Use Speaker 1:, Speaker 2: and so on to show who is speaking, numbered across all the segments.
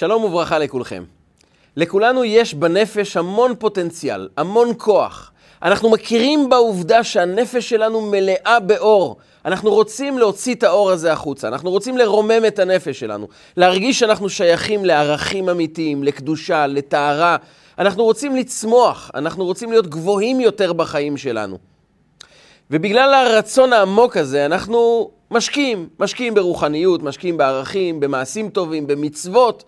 Speaker 1: שלום וברכה לכולכם. לכולנו יש בנפש המון פוטנציאל, המון כוח. אנחנו מכירים בעובדה שהנפש שלנו מלאה באור. אנחנו רוצים להוציא את האור הזה החוצה, אנחנו רוצים לרומם את הנפש שלנו, להרגיש שאנחנו שייכים לערכים אמיתיים, לקדושה, לטהרה. אנחנו רוצים לצמוח, אנחנו רוצים להיות גבוהים יותר בחיים שלנו. ובגלל הרצון העמוק הזה, אנחנו משקיעים, משקיעים ברוחניות, משקיעים בערכים, במעשים טובים, במצוות.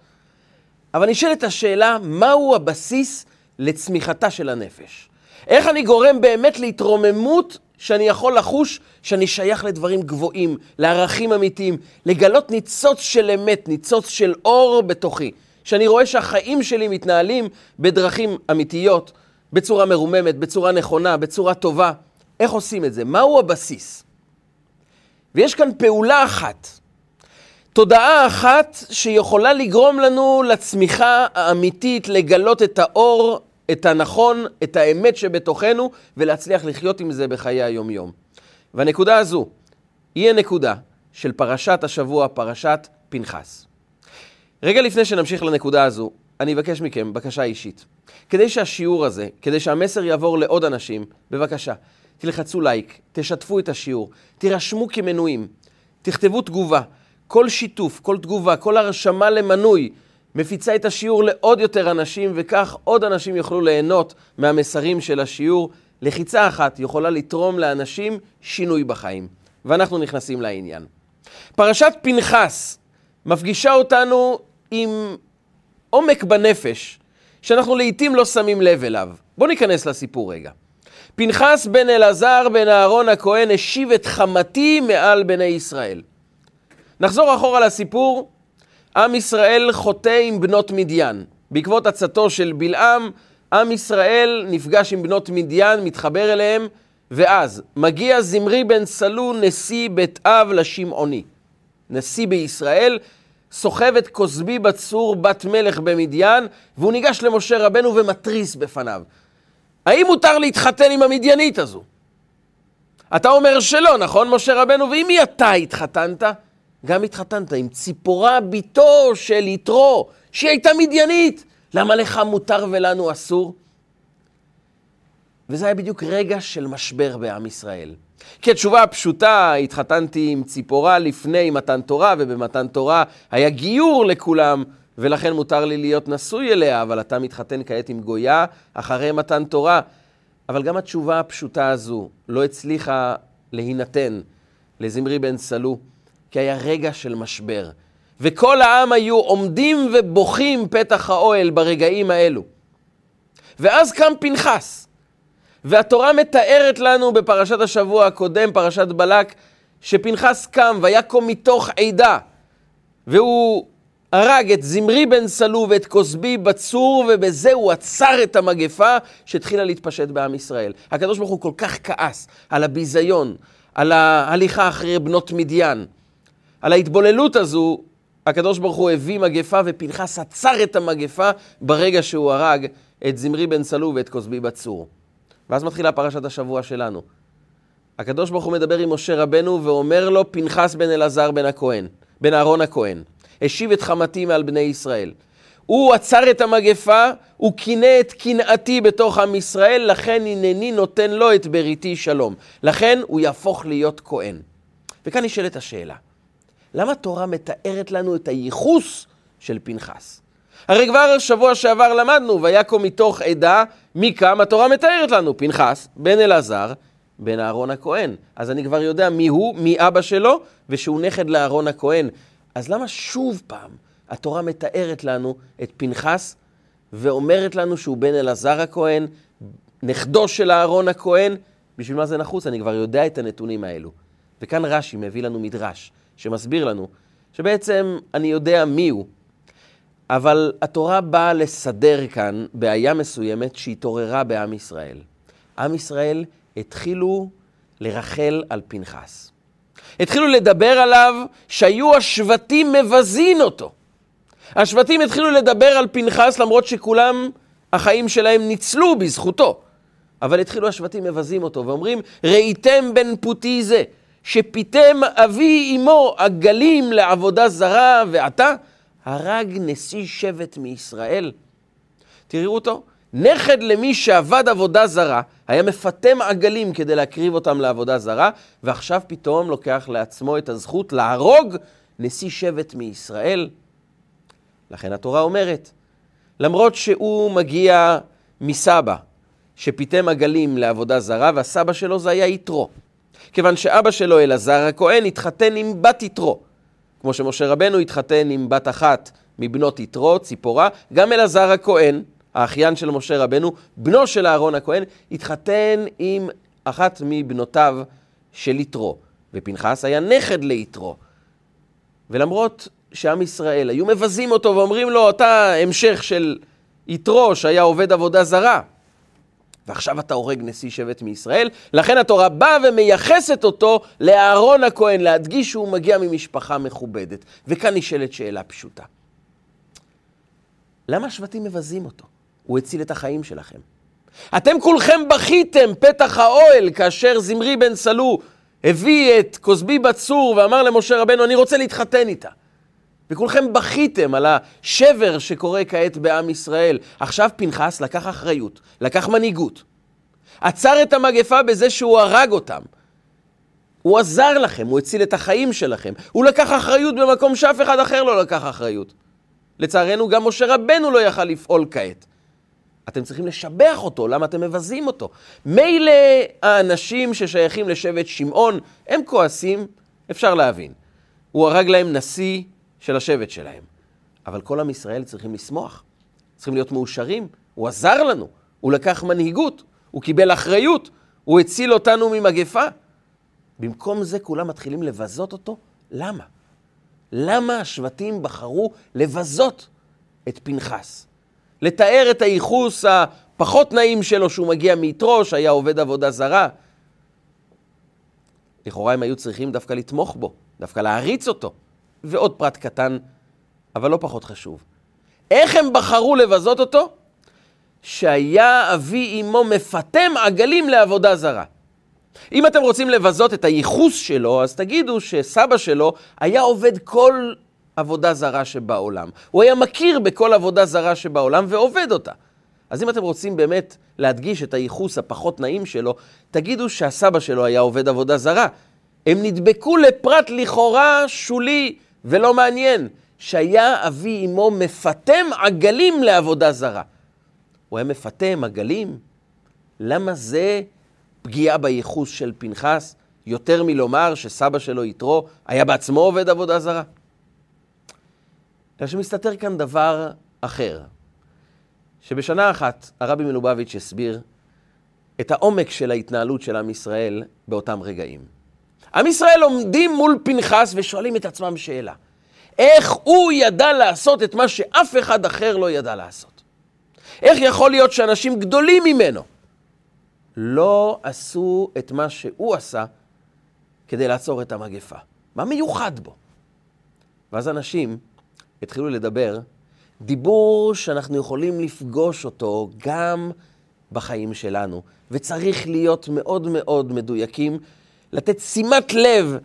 Speaker 1: אבל נשאלת השאלה, מהו הבסיס לצמיחתה של הנפש? איך אני גורם באמת להתרוממות שאני יכול לחוש שאני שייך לדברים גבוהים, לערכים אמיתיים, לגלות ניצוץ של אמת, ניצוץ של אור בתוכי, שאני רואה שהחיים שלי מתנהלים בדרכים אמיתיות, בצורה מרוממת, בצורה נכונה, בצורה טובה. איך עושים את זה? מהו הבסיס? ויש כאן פעולה אחת, תודעה אחת שיכולה לגרום לנו לצמיחה האמיתית, לגלות את האור, את הנכון, את האמת שבתוכנו, ולהצליח לחיות עם זה בחיי היום-יום. והנקודה הזו היא הנקודה של פרשת השבוע, פרשת פנחס. רגע לפני שנמשיך לנקודה הזו, אני אבקש מכם בקשה אישית. כדי שהשיעור הזה, כדי שהמסר יעבור לעוד אנשים, בבקשה, תלחצו לייק, תשתפו את השיעור, תירשמו כמנויים, תכתבו תגובה. כל שיתוף, כל תגובה, כל הרשמה למנוי מפיצה את השיעור לעוד יותר אנשים, וכך עוד אנשים יוכלו ליהנות מהמסרים של השיעור. לחיצה אחת יכולה לתרום לאנשים שינוי בחיים. ואנחנו נכנסים לעניין. פרשת פנחס מפגישה אותנו עם עומק בנפש, שאנחנו לעיתים לא שמים לב אליו. בואו ניכנס לסיפור רגע. פנחס בן אלעזר בן אהרון הכהן השיב את חמתי מעל בני ישראל. נחזור אחורה לסיפור. עם ישראל חוטא עם בנות מדיין. בעקבות עצתו של בלעם, עם ישראל נפגש עם בנות מדיין, מתחבר אליהם, ואז מגיע זמרי בן סלו, נשיא בית אב לשמעוני. נשיא בישראל, סוחב את כוסבי בצור בת מלך במדיין, והוא ניגש למשה רבנו ומתריס בפניו. האם מותר להתחתן עם המדיינית הזו? אתה אומר שלא, נכון, משה רבנו? ועם מי אתה התחתנת? גם התחתנת עם ציפורה בתו של יתרו, שהיא הייתה מדיינית. למה לך מותר ולנו אסור? וזה היה בדיוק רגע של משבר בעם ישראל. כי התשובה הפשוטה, התחתנתי עם ציפורה לפני מתן תורה, ובמתן תורה היה גיור לכולם, ולכן מותר לי להיות נשוי אליה, אבל אתה מתחתן כעת עם גויה אחרי מתן תורה. אבל גם התשובה הפשוטה הזו לא הצליחה להינתן לזמרי בן סלו. כי היה רגע של משבר. וכל העם היו עומדים ובוכים פתח האוהל ברגעים האלו. ואז קם פנחס, והתורה מתארת לנו בפרשת השבוע הקודם, פרשת בלק, שפנחס קם ויקום מתוך עדה, והוא הרג את זמרי בן סלו ואת כוסבי בצור, ובזה הוא עצר את המגפה שהתחילה להתפשט בעם ישראל. הקדוש ברוך הוא כל כך כעס על הביזיון, על ההליכה אחרי בנות מדיין. על ההתבוללות הזו, הקדוש ברוך הוא הביא מגפה ופנחס עצר את המגפה ברגע שהוא הרג את זמרי בן סלו ואת כוסבי בצור. ואז מתחילה פרשת השבוע שלנו. הקדוש ברוך הוא מדבר עם משה רבנו ואומר לו, פנחס בן אלעזר בן הכהן, בן אהרון הכהן, השיב את חמתי מעל בני ישראל. הוא עצר את המגפה, הוא קינא את קנאתי בתוך עם ישראל, לכן הנני נותן לו את בריתי שלום. לכן הוא יהפוך להיות כהן. וכאן נשאלת השאלה, למה התורה מתארת לנו את הייחוס של פנחס? הרי כבר שבוע שעבר למדנו, ויקום מתוך עדה, מי קם? התורה מתארת לנו, פנחס, בן אלעזר, בן אהרון הכהן. אז אני כבר יודע מי הוא, מי אבא שלו, ושהוא נכד לאהרון הכהן. אז למה שוב פעם התורה מתארת לנו את פנחס, ואומרת לנו שהוא בן אלעזר הכהן, נכדו של אהרון הכהן? בשביל מה זה נחוץ? אני כבר יודע את הנתונים האלו. וכאן רש"י מביא לנו מדרש. שמסביר לנו שבעצם אני יודע מי הוא, אבל התורה באה לסדר כאן בעיה מסוימת שהתעוררה בעם ישראל. עם ישראל התחילו לרחל על פנחס. התחילו לדבר עליו שהיו השבטים מבזין אותו. השבטים התחילו לדבר על פנחס למרות שכולם, החיים שלהם ניצלו בזכותו. אבל התחילו השבטים מבזים אותו ואומרים, ראיתם בן פוטי זה, שפיתם אבי אמו עגלים לעבודה זרה, ועתה הרג נשיא שבט מישראל. תראו אותו, נכד למי שעבד עבודה זרה, היה מפטם עגלים כדי להקריב אותם לעבודה זרה, ועכשיו פתאום לוקח לעצמו את הזכות להרוג נשיא שבט מישראל. לכן התורה אומרת, למרות שהוא מגיע מסבא, שפיתם עגלים לעבודה זרה, והסבא שלו זה היה יתרו. כיוון שאבא שלו, אלעזר הכהן, התחתן עם בת יתרו. כמו שמשה רבנו התחתן עם בת אחת מבנות יתרו, ציפורה, גם אלעזר הכהן, האחיין של משה רבנו, בנו של אהרון הכהן, התחתן עם אחת מבנותיו של יתרו. ופנחס היה נכד ליתרו. ולמרות שעם ישראל היו מבזים אותו ואומרים לו, אתה המשך של יתרו שהיה עובד עבודה זרה, ועכשיו אתה הורג נשיא שבט מישראל, לכן התורה באה ומייחסת אותו לאהרון הכהן, להדגיש שהוא מגיע ממשפחה מכובדת. וכאן נשאלת שאלה פשוטה. למה השבטים מבזים אותו? הוא הציל את החיים שלכם. אתם כולכם בכיתם פתח האוהל כאשר זמרי בן סלו הביא את כוסבי בת צור ואמר למשה רבנו, אני רוצה להתחתן איתה. וכולכם בכיתם על השבר שקורה כעת בעם ישראל. עכשיו פנחס לקח אחריות, לקח מנהיגות. עצר את המגפה בזה שהוא הרג אותם. הוא עזר לכם, הוא הציל את החיים שלכם. הוא לקח אחריות במקום שאף אחד אחר לא לקח אחריות. לצערנו, גם משה רבנו לא יכל לפעול כעת. אתם צריכים לשבח אותו, למה אתם מבזים אותו? מילא האנשים ששייכים לשבט שמעון, הם כועסים, אפשר להבין. הוא הרג להם נשיא של השבט שלהם. אבל כל עם ישראל צריכים לשמוח, צריכים להיות מאושרים. הוא עזר לנו, הוא לקח מנהיגות, הוא קיבל אחריות, הוא הציל אותנו ממגפה. במקום זה כולם מתחילים לבזות אותו? למה? למה השבטים בחרו לבזות את פנחס? לתאר את הייחוס הפחות נעים שלו שהוא מגיע מיתרו, שהיה עובד עבודה זרה. לכאורה הם היו צריכים דווקא לתמוך בו, דווקא להעריץ אותו. ועוד פרט קטן, אבל לא פחות חשוב. איך הם בחרו לבזות אותו? שהיה אבי אמו מפטם עגלים לעבודה זרה. אם אתם רוצים לבזות את הייחוס שלו, אז תגידו שסבא שלו היה עובד כל עבודה זרה שבעולם. הוא היה מכיר בכל עבודה זרה שבעולם ועובד אותה. אז אם אתם רוצים באמת להדגיש את הייחוס הפחות נעים שלו, תגידו שהסבא שלו היה עובד עבודה זרה. הם נדבקו לפרט לכאורה שולי ולא מעניין, שהיה אבי אמו מפטם עגלים לעבודה זרה. הוא היה מפטם עגלים? למה זה פגיעה בייחוס של פנחס, יותר מלומר שסבא שלו יתרו היה בעצמו עובד עבודה זרה? אלא שמסתתר כאן דבר אחר, שבשנה אחת הרבי מלובביץ' הסביר את העומק של ההתנהלות של עם ישראל באותם רגעים. עם ישראל עומדים מול פנחס ושואלים את עצמם שאלה. איך הוא ידע לעשות את מה שאף אחד אחר לא ידע לעשות? איך יכול להיות שאנשים גדולים ממנו לא עשו את מה שהוא עשה כדי לעצור את המגפה? מה מיוחד בו? ואז אנשים התחילו לדבר דיבור שאנחנו יכולים לפגוש אותו גם בחיים שלנו, וצריך להיות מאוד מאוד מדויקים לתת שימת לב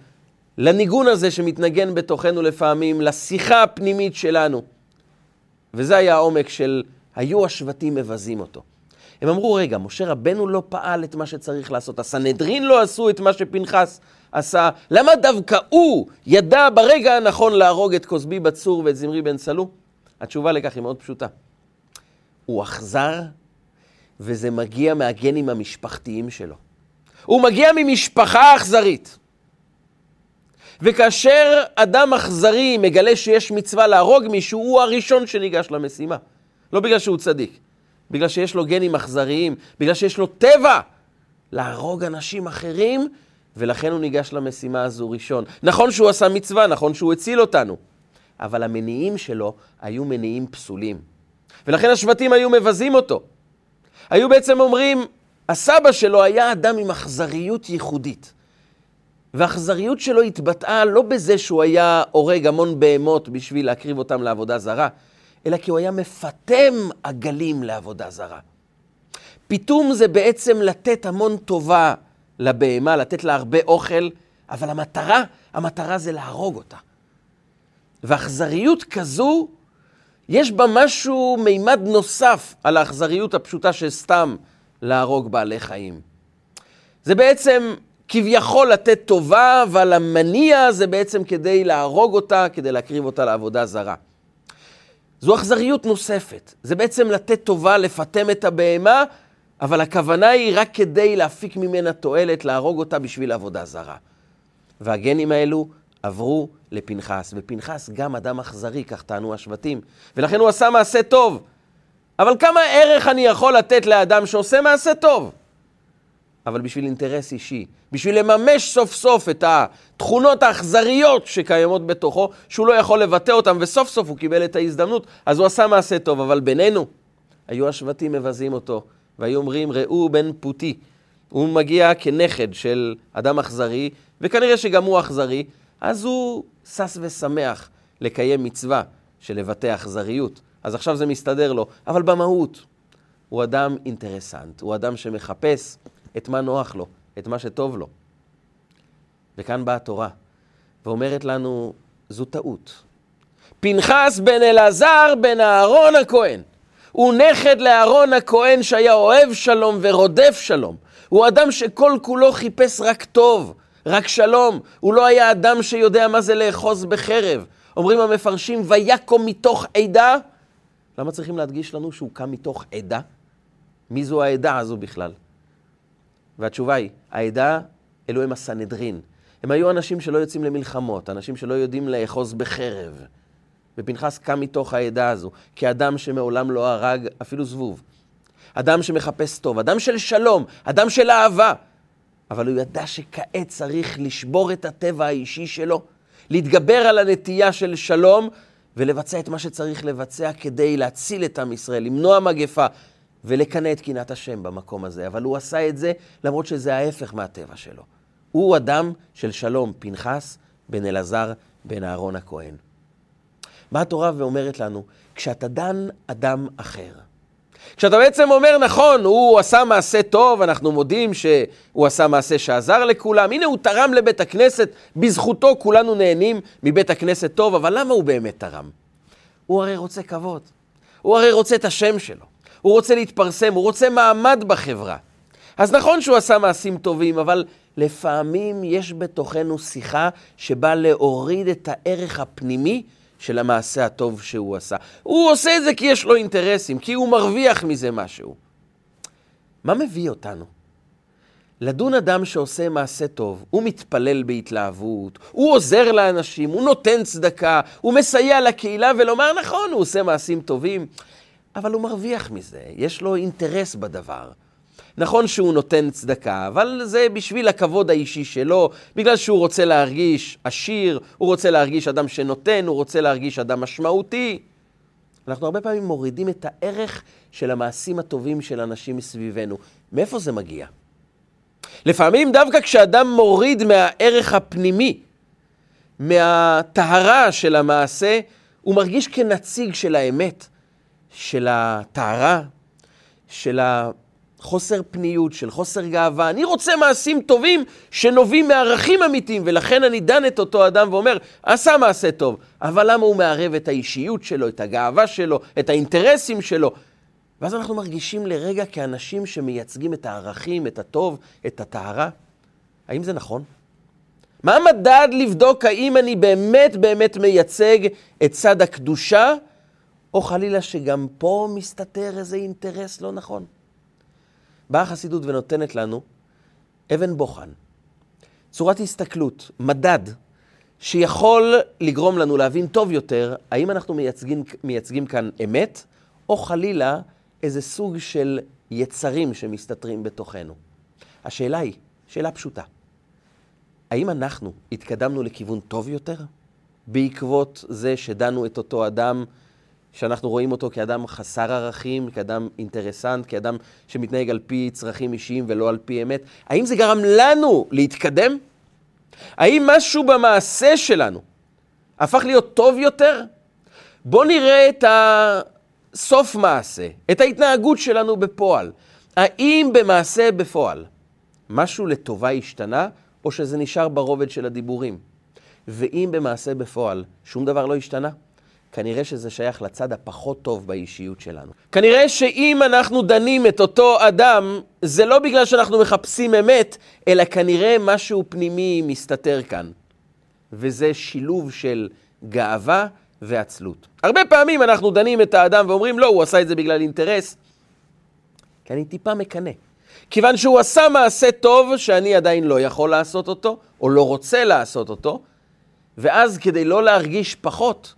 Speaker 1: לניגון הזה שמתנגן בתוכנו לפעמים, לשיחה הפנימית שלנו. וזה היה העומק של היו השבטים מבזים אותו. הם אמרו, רגע, משה רבנו לא פעל את מה שצריך לעשות, הסנהדרין לא עשו את מה שפנחס עשה, למה דווקא הוא ידע ברגע הנכון להרוג את כוסבי בצור ואת זמרי בן סלו? התשובה לכך היא מאוד פשוטה. הוא אכזר, וזה מגיע מהגנים המשפחתיים שלו. הוא מגיע ממשפחה אכזרית. וכאשר אדם אכזרי מגלה שיש מצווה להרוג מישהו, הוא הראשון שניגש למשימה. לא בגלל שהוא צדיק, בגלל שיש לו גנים אכזריים, בגלל שיש לו טבע להרוג אנשים אחרים, ולכן הוא ניגש למשימה הזו ראשון. נכון שהוא עשה מצווה, נכון שהוא הציל אותנו, אבל המניעים שלו היו מניעים פסולים. ולכן השבטים היו מבזים אותו. היו בעצם אומרים, הסבא שלו היה אדם עם אכזריות ייחודית. והאכזריות שלו התבטאה לא בזה שהוא היה הורג המון בהמות בשביל להקריב אותם לעבודה זרה, אלא כי הוא היה מפטם עגלים לעבודה זרה. פיתום זה בעצם לתת המון טובה לבהמה, לתת לה הרבה אוכל, אבל המטרה, המטרה זה להרוג אותה. ואכזריות כזו, יש בה משהו, מימד נוסף על האכזריות הפשוטה של סתם להרוג בעלי חיים. זה בעצם כביכול לתת טובה, אבל המניע זה בעצם כדי להרוג אותה, כדי להקריב אותה לעבודה זרה. זו אכזריות נוספת. זה בעצם לתת טובה, לפטם את הבהמה, אבל הכוונה היא רק כדי להפיק ממנה תועלת, להרוג אותה בשביל עבודה זרה. והגנים האלו עברו לפנחס, ופנחס גם אדם אכזרי, כך טענו השבטים, ולכן הוא עשה מעשה טוב. אבל כמה ערך אני יכול לתת לאדם שעושה מעשה טוב? אבל בשביל אינטרס אישי, בשביל לממש סוף סוף את התכונות האכזריות שקיימות בתוכו, שהוא לא יכול לבטא אותן, וסוף סוף הוא קיבל את ההזדמנות, אז הוא עשה מעשה טוב. אבל בינינו, היו השבטים מבזים אותו, והיו אומרים, ראו בן פוטי. הוא מגיע כנכד של אדם אכזרי, וכנראה שגם הוא אכזרי, אז הוא שש ושמח לקיים מצווה של לבטא אכזריות. אז עכשיו זה מסתדר לו, אבל במהות הוא אדם אינטרסנט, הוא אדם שמחפש את מה נוח לו, את מה שטוב לו. וכאן באה התורה ואומרת לנו, זו טעות. פנחס בן אלעזר בן אהרון הכהן. הוא נכד לאהרון הכהן שהיה אוהב שלום ורודף שלום. הוא אדם שכל כולו חיפש רק טוב, רק שלום. הוא לא היה אדם שיודע מה זה לאחוז בחרב. אומרים המפרשים, ויקום מתוך עדה. למה צריכים להדגיש לנו שהוא קם מתוך עדה? מי זו העדה הזו בכלל? והתשובה היא, העדה, אלו הם הסנהדרין. הם היו אנשים שלא יוצאים למלחמות, אנשים שלא יודעים לאחוז בחרב. ופנחס קם מתוך העדה הזו, כאדם שמעולם לא הרג אפילו זבוב. אדם שמחפש טוב, אדם של שלום, אדם של אהבה. אבל הוא ידע שכעת צריך לשבור את הטבע האישי שלו, להתגבר על הנטייה של שלום ולבצע את מה שצריך לבצע כדי להציל את עם ישראל, למנוע מגפה, ולקנא את קנאת השם במקום הזה, אבל הוא עשה את זה למרות שזה ההפך מהטבע שלו. הוא אדם של שלום, פנחס בן אלעזר בן אהרון הכהן. מה התורה ואומרת לנו? כשאתה דן אדם אחר, כשאתה בעצם אומר, נכון, הוא עשה מעשה טוב, אנחנו מודים שהוא עשה מעשה שעזר לכולם, הנה הוא תרם לבית הכנסת, בזכותו כולנו נהנים מבית הכנסת טוב, אבל למה הוא באמת תרם? הוא הרי רוצה כבוד, הוא הרי רוצה את השם שלו. הוא רוצה להתפרסם, הוא רוצה מעמד בחברה. אז נכון שהוא עשה מעשים טובים, אבל לפעמים יש בתוכנו שיחה שבאה להוריד את הערך הפנימי של המעשה הטוב שהוא עשה. הוא עושה את זה כי יש לו אינטרסים, כי הוא מרוויח מזה משהו. מה מביא אותנו? לדון אדם שעושה מעשה טוב, הוא מתפלל בהתלהבות, הוא עוזר לאנשים, הוא נותן צדקה, הוא מסייע לקהילה, ולומר, נכון, הוא עושה מעשים טובים, אבל הוא מרוויח מזה, יש לו אינטרס בדבר. נכון שהוא נותן צדקה, אבל זה בשביל הכבוד האישי שלו, בגלל שהוא רוצה להרגיש עשיר, הוא רוצה להרגיש אדם שנותן, הוא רוצה להרגיש אדם משמעותי. אנחנו הרבה פעמים מורידים את הערך של המעשים הטובים של אנשים מסביבנו. מאיפה זה מגיע? לפעמים דווקא כשאדם מוריד מהערך הפנימי, מהטהרה של המעשה, הוא מרגיש כנציג של האמת. של הטהרה, של החוסר פניות, של חוסר גאווה. אני רוצה מעשים טובים שנובעים מערכים אמיתיים, ולכן אני דן את אותו אדם ואומר, עשה מעשה טוב, אבל למה הוא מערב את האישיות שלו, את הגאווה שלו, את האינטרסים שלו? ואז אנחנו מרגישים לרגע כאנשים שמייצגים את הערכים, את הטוב, את הטהרה. האם זה נכון? מה המדד לבדוק האם אני באמת באמת מייצג את צד הקדושה או חלילה שגם פה מסתתר איזה אינטרס לא נכון. באה החסידות ונותנת לנו אבן בוחן, צורת הסתכלות, מדד, שיכול לגרום לנו להבין טוב יותר האם אנחנו מייצגים, מייצגים כאן אמת, או חלילה איזה סוג של יצרים שמסתתרים בתוכנו. השאלה היא, שאלה פשוטה, האם אנחנו התקדמנו לכיוון טוב יותר בעקבות זה שדנו את אותו אדם שאנחנו רואים אותו כאדם חסר ערכים, כאדם אינטרסנט, כאדם שמתנהג על פי צרכים אישיים ולא על פי אמת? האם זה גרם לנו להתקדם? האם משהו במעשה שלנו הפך להיות טוב יותר? בואו נראה את הסוף מעשה, את ההתנהגות שלנו בפועל. האם במעשה בפועל משהו לטובה השתנה, או שזה נשאר ברובד של הדיבורים? ואם במעשה בפועל שום דבר לא השתנה, כנראה שזה שייך לצד הפחות טוב באישיות שלנו. כנראה שאם אנחנו דנים את אותו אדם, זה לא בגלל שאנחנו מחפשים אמת, אלא כנראה משהו פנימי מסתתר כאן. וזה שילוב של גאווה ועצלות. הרבה פעמים אנחנו דנים את האדם ואומרים, לא, הוא עשה את זה בגלל אינטרס. כי אני טיפה מקנא. כיוון שהוא עשה מעשה טוב שאני עדיין לא יכול לעשות אותו, או לא רוצה לעשות אותו, ואז כדי לא להרגיש פחות,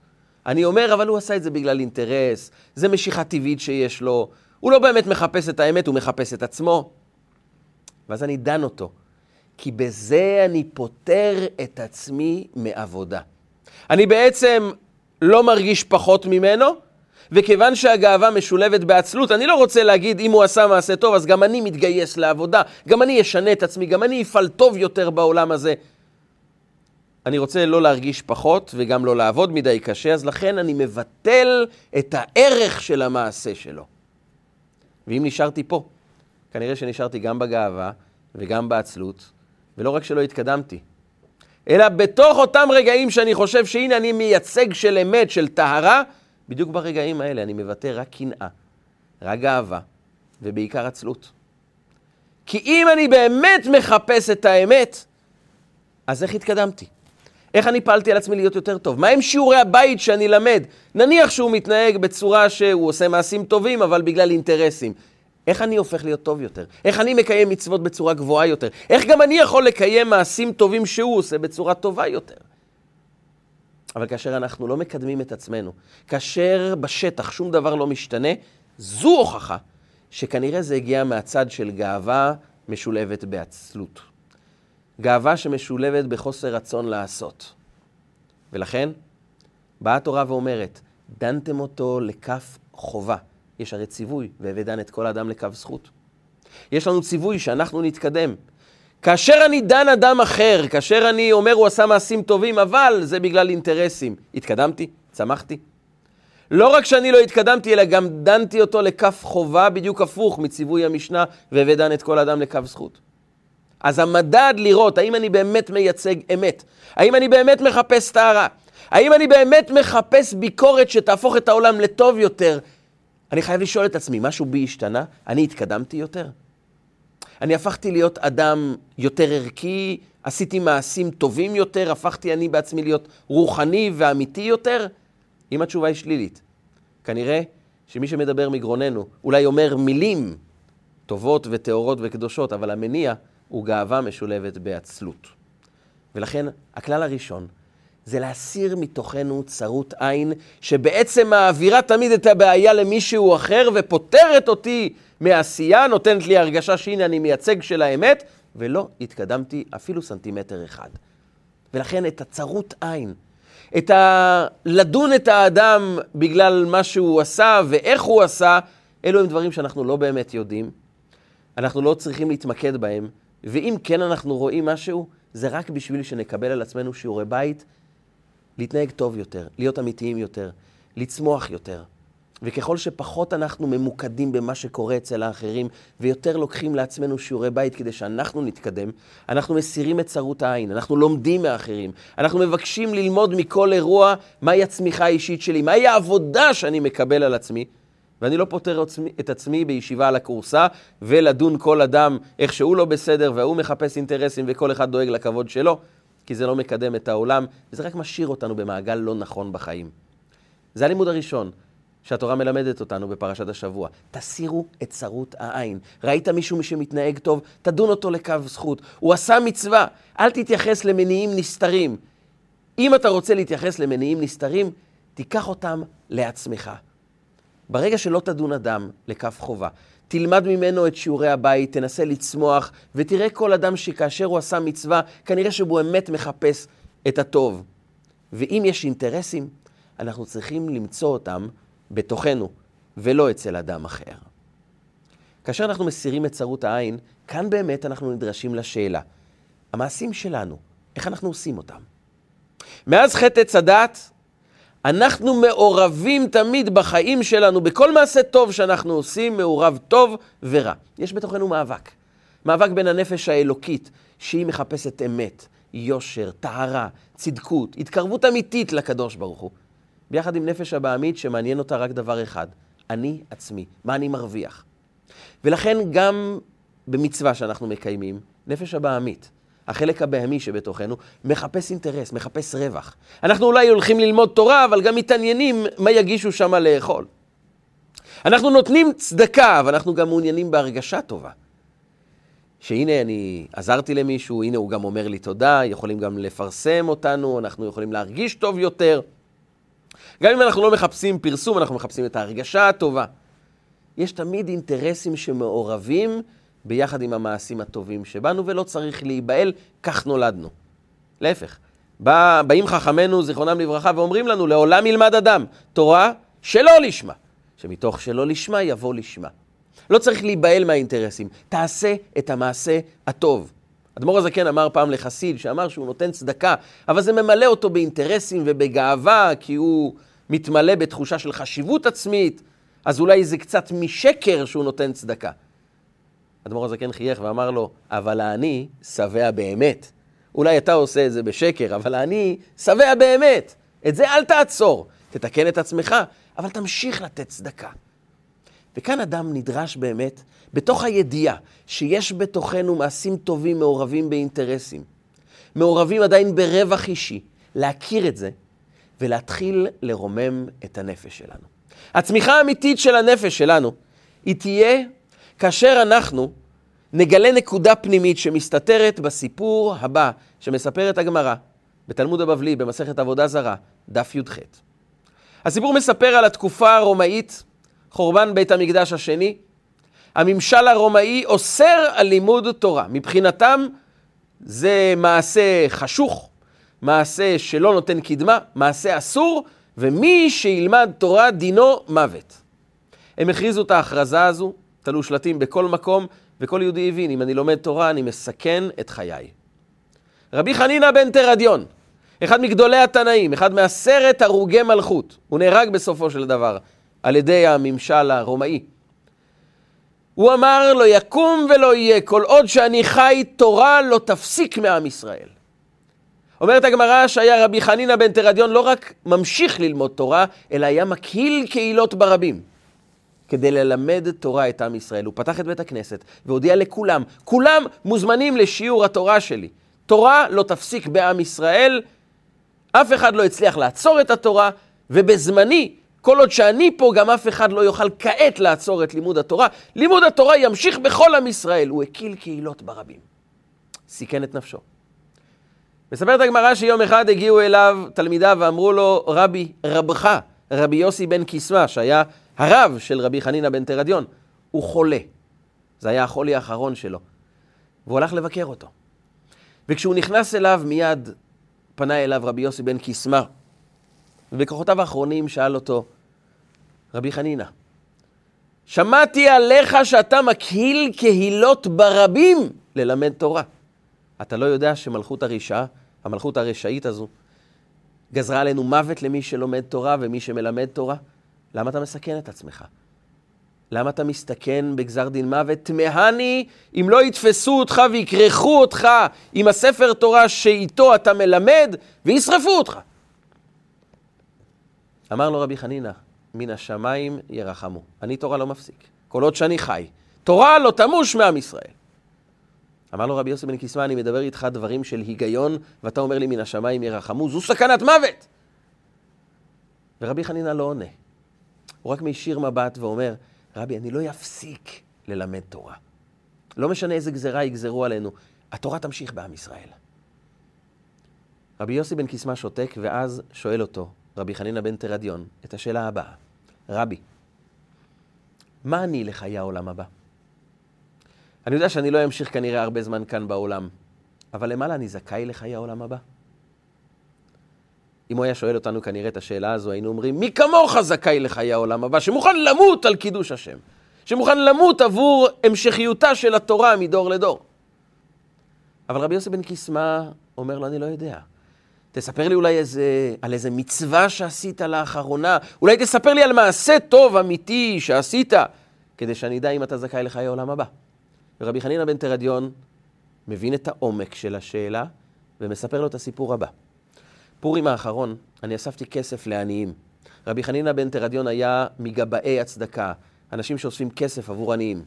Speaker 1: אני אומר, אבל הוא עשה את זה בגלל אינטרס, זה משיכה טבעית שיש לו, הוא לא באמת מחפש את האמת, הוא מחפש את עצמו. ואז אני דן אותו, כי בזה אני פוטר את עצמי מעבודה. אני בעצם לא מרגיש פחות ממנו, וכיוון שהגאווה משולבת בעצלות, אני לא רוצה להגיד אם הוא עשה מעשה טוב, אז גם אני מתגייס לעבודה, גם אני אשנה את עצמי, גם אני אפעל טוב יותר בעולם הזה. אני רוצה לא להרגיש פחות וגם לא לעבוד מדי קשה, אז לכן אני מבטל את הערך של המעשה שלו. ואם נשארתי פה, כנראה שנשארתי גם בגאווה וגם בעצלות, ולא רק שלא התקדמתי, אלא בתוך אותם רגעים שאני חושב שהנה אני מייצג של אמת, של טהרה, בדיוק ברגעים האלה אני מבטא רק קנאה, רק גאווה, ובעיקר עצלות. כי אם אני באמת מחפש את האמת, אז איך התקדמתי? איך אני פעלתי על עצמי להיות יותר טוב? מהם שיעורי הבית שאני למד? נניח שהוא מתנהג בצורה שהוא עושה מעשים טובים, אבל בגלל אינטרסים. איך אני הופך להיות טוב יותר? איך אני מקיים מצוות בצורה גבוהה יותר? איך גם אני יכול לקיים מעשים טובים שהוא עושה בצורה טובה יותר? אבל כאשר אנחנו לא מקדמים את עצמנו, כאשר בשטח שום דבר לא משתנה, זו הוכחה שכנראה זה הגיע מהצד של גאווה משולבת בעצלות. גאווה שמשולבת בחוסר רצון לעשות. ולכן, באה התורה ואומרת, דנתם אותו לכף חובה. יש הרי ציווי, והבא דן את כל האדם לקו זכות. יש לנו ציווי שאנחנו נתקדם. כאשר אני דן אדם אחר, כאשר אני אומר הוא עשה מעשים טובים, אבל זה בגלל אינטרסים, התקדמתי? צמחתי? לא רק שאני לא התקדמתי, אלא גם דנתי אותו לכף חובה בדיוק הפוך מציווי המשנה, והבא דן את כל אדם לקו זכות. אז המדד לראות האם אני באמת מייצג אמת, האם אני באמת מחפש טהרה, האם אני באמת מחפש ביקורת שתהפוך את העולם לטוב יותר, אני חייב לשאול את עצמי, משהו בי השתנה? אני התקדמתי יותר? אני הפכתי להיות אדם יותר ערכי, עשיתי מעשים טובים יותר, הפכתי אני בעצמי להיות רוחני ואמיתי יותר? אם התשובה היא שלילית, כנראה שמי שמדבר מגרוננו אולי אומר מילים טובות וטהורות וקדושות, אבל המניע הוא גאווה משולבת בעצלות. ולכן הכלל הראשון זה להסיר מתוכנו צרות עין, שבעצם מעבירה תמיד את הבעיה למישהו אחר ופותרת אותי מעשייה, נותנת לי הרגשה שהנה אני מייצג של האמת, ולא התקדמתי אפילו סנטימטר אחד. ולכן את הצרות עין, את ה... לדון את האדם בגלל מה שהוא עשה ואיך הוא עשה, אלו הם דברים שאנחנו לא באמת יודעים. אנחנו לא צריכים להתמקד בהם, ואם כן אנחנו רואים משהו, זה רק בשביל שנקבל על עצמנו שיעורי בית, להתנהג טוב יותר, להיות אמיתיים יותר, לצמוח יותר. וככל שפחות אנחנו ממוקדים במה שקורה אצל האחרים, ויותר לוקחים לעצמנו שיעורי בית כדי שאנחנו נתקדם, אנחנו מסירים את צרות העין, אנחנו לומדים מאחרים, אנחנו מבקשים ללמוד מכל אירוע מהי הצמיחה האישית שלי, מהי העבודה שאני מקבל על עצמי, ואני לא פותר את עצמי בישיבה על הכורסה ולדון כל אדם איך שהוא לא בסדר והוא מחפש אינטרסים וכל אחד דואג לכבוד שלו, כי זה לא מקדם את העולם, וזה רק משאיר אותנו במעגל לא נכון בחיים. זה הלימוד הראשון שהתורה מלמדת אותנו בפרשת השבוע. תסירו את צרות העין. ראית מישהו שמתנהג טוב? תדון אותו לקו זכות. הוא עשה מצווה, אל תתייחס למניעים נסתרים. אם אתה רוצה להתייחס למניעים נסתרים, תיקח אותם לעצמך. ברגע שלא תדון אדם לכף חובה, תלמד ממנו את שיעורי הבית, תנסה לצמוח, ותראה כל אדם שכאשר הוא עשה מצווה, כנראה שהוא באמת מחפש את הטוב. ואם יש אינטרסים, אנחנו צריכים למצוא אותם בתוכנו, ולא אצל אדם אחר. כאשר אנחנו מסירים את צרות העין, כאן באמת אנחנו נדרשים לשאלה, המעשים שלנו, איך אנחנו עושים אותם? מאז חטא עץ הדת, אנחנו מעורבים תמיד בחיים שלנו, בכל מעשה טוב שאנחנו עושים, מעורב טוב ורע. יש בתוכנו מאבק. מאבק בין הנפש האלוקית, שהיא מחפשת אמת, יושר, טהרה, צדקות, התקרבות אמיתית לקדוש ברוך הוא. ביחד עם נפש הבעמית שמעניין אותה רק דבר אחד, אני עצמי, מה אני מרוויח. ולכן גם במצווה שאנחנו מקיימים, נפש הבעמית, החלק הבהמי שבתוכנו, מחפש אינטרס, מחפש רווח. אנחנו אולי הולכים ללמוד תורה, אבל גם מתעניינים מה יגישו שם לאכול. אנחנו נותנים צדקה, אבל אנחנו גם מעוניינים בהרגשה טובה. שהנה אני עזרתי למישהו, הנה הוא גם אומר לי תודה, יכולים גם לפרסם אותנו, אנחנו יכולים להרגיש טוב יותר. גם אם אנחנו לא מחפשים פרסום, אנחנו מחפשים את ההרגשה הטובה. יש תמיד אינטרסים שמעורבים ביחד עם המעשים הטובים שבנו, ולא צריך להיבהל, כך נולדנו. להפך, בא, באים חכמינו, זיכרונם לברכה, ואומרים לנו, לעולם ילמד אדם תורה שלא לשמה, שמתוך שלא לשמה יבוא לשמה. לא צריך להיבהל מהאינטרסים, תעשה את המעשה הטוב. אדמו"ר הזקן אמר פעם לחסיד, שאמר שהוא נותן צדקה, אבל זה ממלא אותו באינטרסים ובגאווה, כי הוא מתמלא בתחושה של חשיבות עצמית, אז אולי זה קצת משקר שהוא נותן צדקה. אדמו"ר הזקן חייך ואמר לו, אבל האני שבע באמת. אולי אתה עושה את זה בשקר, אבל האני שבע באמת. את זה אל תעצור. תתקן את עצמך, אבל תמשיך לתת צדקה. וכאן אדם נדרש באמת, בתוך הידיעה שיש בתוכנו מעשים טובים מעורבים באינטרסים, מעורבים עדיין ברווח אישי, להכיר את זה ולהתחיל לרומם את הנפש שלנו. הצמיחה האמיתית של הנפש שלנו, היא תהיה כאשר אנחנו נגלה נקודה פנימית שמסתתרת בסיפור הבא שמספרת הגמרא בתלמוד הבבלי במסכת עבודה זרה, דף י"ח. הסיפור מספר על התקופה הרומאית, חורבן בית המקדש השני. הממשל הרומאי אוסר על לימוד תורה. מבחינתם זה מעשה חשוך, מעשה שלא נותן קדמה, מעשה אסור, ומי שילמד תורה דינו מוות. הם הכריזו את ההכרזה הזו, תלו שלטים בכל מקום, וכל יהודי הבין, אם אני לומד תורה, אני מסכן את חיי. רבי חנינא בן תרדיון, אחד מגדולי התנאים, אחד מעשרת הרוגי מלכות, הוא נהרג בסופו של דבר על ידי הממשל הרומאי. הוא אמר, לא יקום ולא יהיה, כל עוד שאני חי, תורה לא תפסיק מעם ישראל. אומרת הגמרא שהיה רבי חנינא בן תרדיון לא רק ממשיך ללמוד תורה, אלא היה מקהיל קהילות ברבים. כדי ללמד תורה את עם ישראל. הוא פתח את בית הכנסת והודיע לכולם, כולם מוזמנים לשיעור התורה שלי. תורה לא תפסיק בעם ישראל, אף אחד לא הצליח לעצור את התורה, ובזמני, כל עוד שאני פה, גם אף אחד לא יוכל כעת לעצור את לימוד התורה. לימוד התורה ימשיך בכל עם ישראל. הוא הקיל קהילות ברבים. סיכן את נפשו. מספרת הגמרא שיום אחד הגיעו אליו תלמידיו ואמרו לו, רבי, רבך, רבי יוסי בן קיסמה, שהיה הרב של רבי חנינא בן תרדיון, הוא חולה. זה היה החולי האחרון שלו. והוא הלך לבקר אותו. וכשהוא נכנס אליו, מיד פנה אליו רבי יוסי בן קיסמר. ובכוחותיו האחרונים שאל אותו, רבי חנינא, שמעתי עליך שאתה מקהיל קהילות ברבים ללמד תורה. אתה לא יודע שמלכות הרשעה, המלכות הרשעית הזו, גזרה עלינו מוות למי שלומד תורה ומי שמלמד תורה? למה אתה מסכן את עצמך? למה אתה מסתכן בגזר דין מוות? תמהני אם לא יתפסו אותך ויכרכו אותך עם הספר תורה שאיתו אתה מלמד וישרפו אותך. אמר לו רבי חנינא, מן השמיים ירחמו. אני תורה לא מפסיק, כל עוד שאני חי. תורה לא תמוש מעם ישראל. אמר לו רבי יוסי בן קיסמא, אני מדבר איתך דברים של היגיון, ואתה אומר לי מן השמיים ירחמו, זו סכנת מוות! ורבי חנינא לא עונה. הוא רק מישיר מבט ואומר, רבי, אני לא אפסיק ללמד תורה. לא משנה איזה גזרה יגזרו עלינו, התורה תמשיך בעם ישראל. רבי יוסי בן קיסמא שותק, ואז שואל אותו, רבי חנינא בן תרדיון, את השאלה הבאה: רבי, מה אני לחיי העולם הבא? אני יודע שאני לא אמשיך כנראה הרבה זמן כאן בעולם, אבל למעלה אני זכאי לחיי העולם הבא? אם הוא היה שואל אותנו כנראה את השאלה הזו, היינו אומרים, מי כמוך זכאי לחיי העולם הבא, שמוכן למות על קידוש השם, שמוכן למות עבור המשכיותה של התורה מדור לדור. אבל רבי יוסי בן קיסמא אומר לו, אני לא יודע. תספר לי אולי איזה, על איזה מצווה שעשית לאחרונה, אולי תספר לי על מעשה טוב אמיתי שעשית, כדי שאני אדע אם אתה זכאי לחיי העולם הבא. ורבי חנינא בן תרדיון מבין את העומק של השאלה, ומספר לו את הסיפור הבא. פורים האחרון, אני אספתי כסף לעניים. רבי חנינא בן תרדיון היה מגבאי הצדקה, אנשים שאוספים כסף עבור עניים.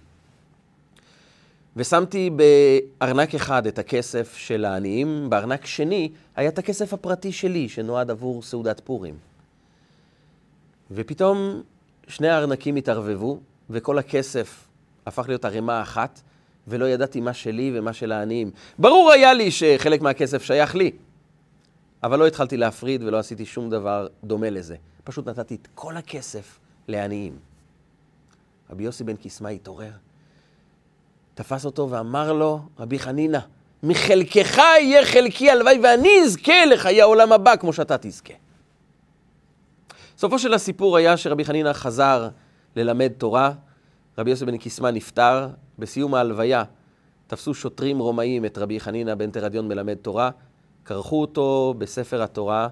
Speaker 1: ושמתי בארנק אחד את הכסף של העניים, בארנק שני היה את הכסף הפרטי שלי, שנועד עבור סעודת פורים. ופתאום שני הארנקים התערבבו, וכל הכסף הפך להיות ערימה אחת, ולא ידעתי מה שלי ומה של העניים. ברור היה לי שחלק מהכסף שייך לי, אבל לא התחלתי להפריד ולא עשיתי שום דבר דומה לזה. פשוט נתתי את כל הכסף לעניים. רבי יוסי בן קיסמא התעורר, תפס אותו ואמר לו, רבי חנינא, מחלקך יהיה חלקי, הלוואי ואני אזכה לחיי העולם הבא כמו שאתה תזכה. סופו של הסיפור היה שרבי חנינא חזר ללמד תורה, רבי יוסי בן קיסמא נפטר, בסיום ההלוויה תפסו שוטרים רומאים את רבי חנינא בן תרדיון מלמד תורה, כרכו אותו בספר התורה,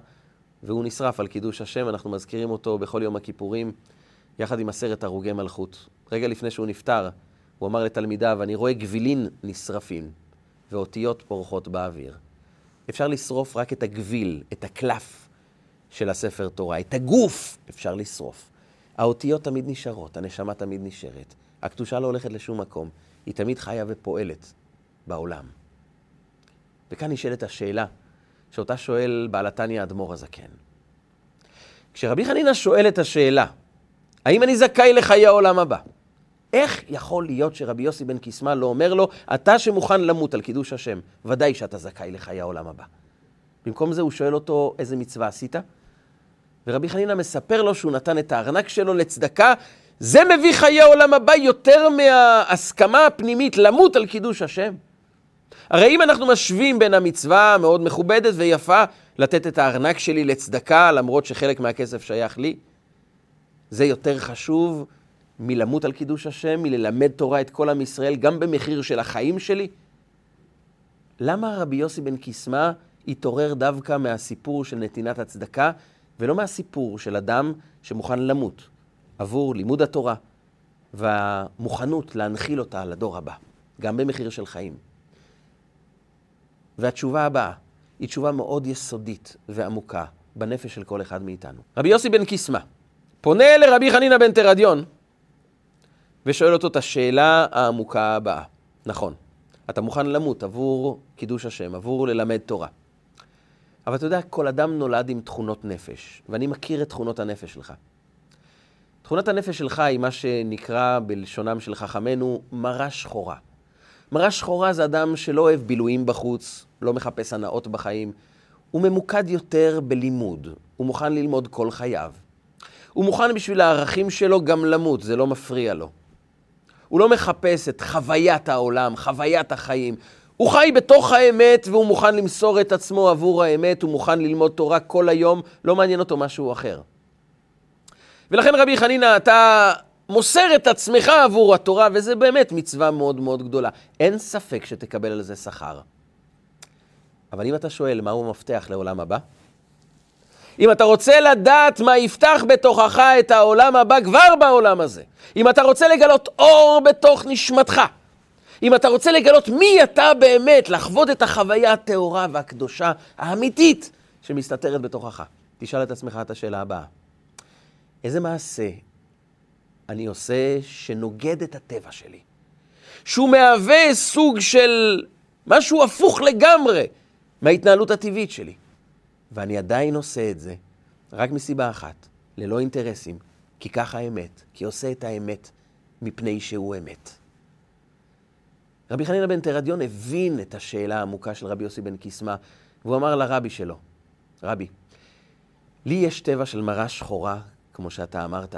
Speaker 1: והוא נשרף על קידוש השם, אנחנו מזכירים אותו בכל יום הכיפורים, יחד עם עשרת הרוגי מלכות. רגע לפני שהוא נפטר, הוא אמר לתלמידיו, אני רואה גבילין נשרפים ואותיות פורחות באוויר. אפשר לשרוף רק את הגביל, את הקלף של הספר תורה. את הגוף אפשר לשרוף. האותיות תמיד נשארות, הנשמה תמיד נשארת. הקדושה לא הולכת לשום מקום, היא תמיד חיה ופועלת בעולם. וכאן נשאלת השאלה שאותה שואל בעל התניא האדמו"ר הזקן. כשרבי חנינא שואל את השאלה, האם אני זכאי לחיי העולם הבא? איך יכול להיות שרבי יוסי בן קיסמא לא אומר לו, אתה שמוכן למות על קידוש השם, ודאי שאתה זכאי לחיי העולם הבא. במקום זה הוא שואל אותו, איזה מצווה עשית? ורבי חנינא מספר לו שהוא נתן את הארנק שלו לצדקה, זה מביא חיי העולם הבא יותר מההסכמה הפנימית למות על קידוש השם. הרי אם אנחנו משווים בין המצווה המאוד מכובדת ויפה לתת את הארנק שלי לצדקה, למרות שחלק מהכסף שייך לי, זה יותר חשוב מלמות על קידוש השם, מללמד תורה את כל עם ישראל, גם במחיר של החיים שלי? למה רבי יוסי בן קיסמא התעורר דווקא מהסיפור של נתינת הצדקה, ולא מהסיפור של אדם שמוכן למות עבור לימוד התורה והמוכנות להנחיל אותה לדור הבא, גם במחיר של חיים? והתשובה הבאה היא תשובה מאוד יסודית ועמוקה בנפש של כל אחד מאיתנו. רבי יוסי בן קיסמא פונה לרבי חנינא בן תרדיון ושואל אותו את השאלה העמוקה הבאה. נכון, אתה מוכן למות עבור קידוש השם, עבור ללמד תורה. אבל אתה יודע, כל אדם נולד עם תכונות נפש, ואני מכיר את תכונות הנפש שלך. תכונת הנפש שלך היא מה שנקרא בלשונם של חכמינו מרה שחורה. מרה שחורה זה אדם שלא אוהב בילויים בחוץ, לא מחפש הנאות בחיים. הוא ממוקד יותר בלימוד, הוא מוכן ללמוד כל חייו. הוא מוכן בשביל הערכים שלו גם למות, זה לא מפריע לו. הוא לא מחפש את חוויית העולם, חוויית החיים. הוא חי בתוך האמת והוא מוכן למסור את עצמו עבור האמת, הוא מוכן ללמוד תורה כל היום, לא מעניין אותו משהו אחר. ולכן רבי חנינא, אתה מוסר את עצמך עבור התורה, וזה באמת מצווה מאוד מאוד גדולה. אין ספק שתקבל על זה שכר. אבל אם אתה שואל מהו המפתח לעולם הבא, אם אתה רוצה לדעת מה יפתח בתוכך את העולם הבא כבר בעולם הזה, אם אתה רוצה לגלות אור בתוך נשמתך, אם אתה רוצה לגלות מי אתה באמת, לחוות את החוויה הטהורה והקדושה האמיתית שמסתתרת בתוכך, תשאל את עצמך את השאלה הבאה. איזה מעשה אני עושה שנוגד את הטבע שלי? שהוא מהווה סוג של משהו הפוך לגמרי מההתנהלות הטבעית שלי. ואני עדיין עושה את זה רק מסיבה אחת, ללא אינטרסים, כי ככה האמת, כי עושה את האמת מפני שהוא אמת. רבי חנינא בן תרדיון הבין את השאלה העמוקה של רבי יוסי בן קיסמא, והוא אמר לרבי שלו, רבי, לי יש טבע של מרה שחורה, כמו שאתה אמרת,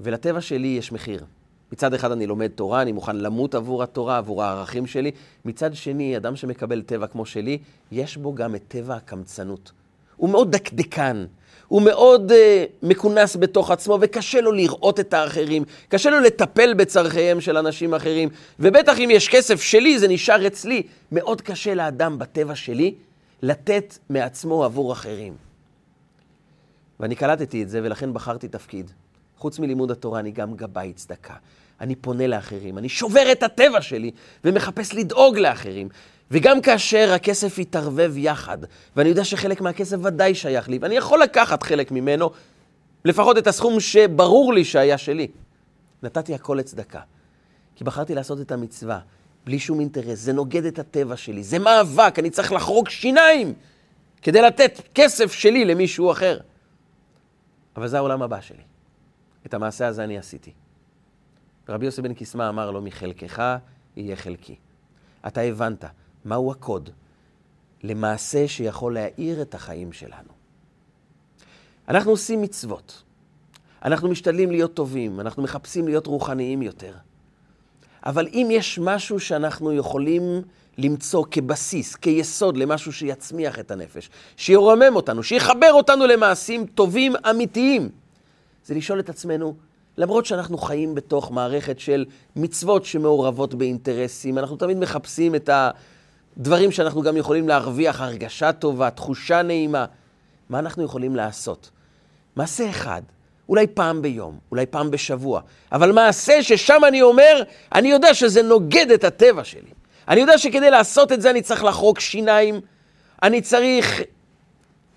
Speaker 1: ולטבע שלי יש מחיר. מצד אחד אני לומד תורה, אני מוכן למות עבור התורה, עבור הערכים שלי. מצד שני, אדם שמקבל טבע כמו שלי, יש בו גם את טבע הקמצנות. הוא מאוד דקדקן, הוא מאוד uh, מכונס בתוך עצמו, וקשה לו לראות את האחרים, קשה לו לטפל בצורכיהם של אנשים אחרים, ובטח אם יש כסף שלי, זה נשאר אצלי. מאוד קשה לאדם בטבע שלי לתת מעצמו עבור אחרים. ואני קלטתי את זה, ולכן בחרתי תפקיד. חוץ מלימוד התורה, אני גם גבאי צדקה. אני פונה לאחרים, אני שובר את הטבע שלי ומחפש לדאוג לאחרים. וגם כאשר הכסף יתערבב יחד, ואני יודע שחלק מהכסף ודאי שייך לי, ואני יכול לקחת חלק ממנו, לפחות את הסכום שברור לי שהיה שלי. נתתי הכל לצדקה, כי בחרתי לעשות את המצווה, בלי שום אינטרס, זה נוגד את הטבע שלי, זה מאבק, אני צריך לחרוג שיניים כדי לתת כסף שלי למישהו אחר. אבל זה העולם הבא שלי. את המעשה הזה אני עשיתי. רבי יוסי בן קיסמא אמר לו, מחלקך יהיה חלקי. אתה הבנת מהו הקוד למעשה שיכול להאיר את החיים שלנו. אנחנו עושים מצוות. אנחנו משתדלים להיות טובים, אנחנו מחפשים להיות רוחניים יותר. אבל אם יש משהו שאנחנו יכולים למצוא כבסיס, כיסוד למשהו שיצמיח את הנפש, שירומם אותנו, שיחבר אותנו למעשים טובים אמיתיים, זה לשאול את עצמנו, למרות שאנחנו חיים בתוך מערכת של מצוות שמעורבות באינטרסים, אנחנו תמיד מחפשים את הדברים שאנחנו גם יכולים להרוויח, הרגשה טובה, תחושה נעימה. מה אנחנו יכולים לעשות? מעשה אחד, אולי פעם ביום, אולי פעם בשבוע, אבל מעשה ששם אני אומר, אני יודע שזה נוגד את הטבע שלי. אני יודע שכדי לעשות את זה אני צריך לחרוק שיניים, אני צריך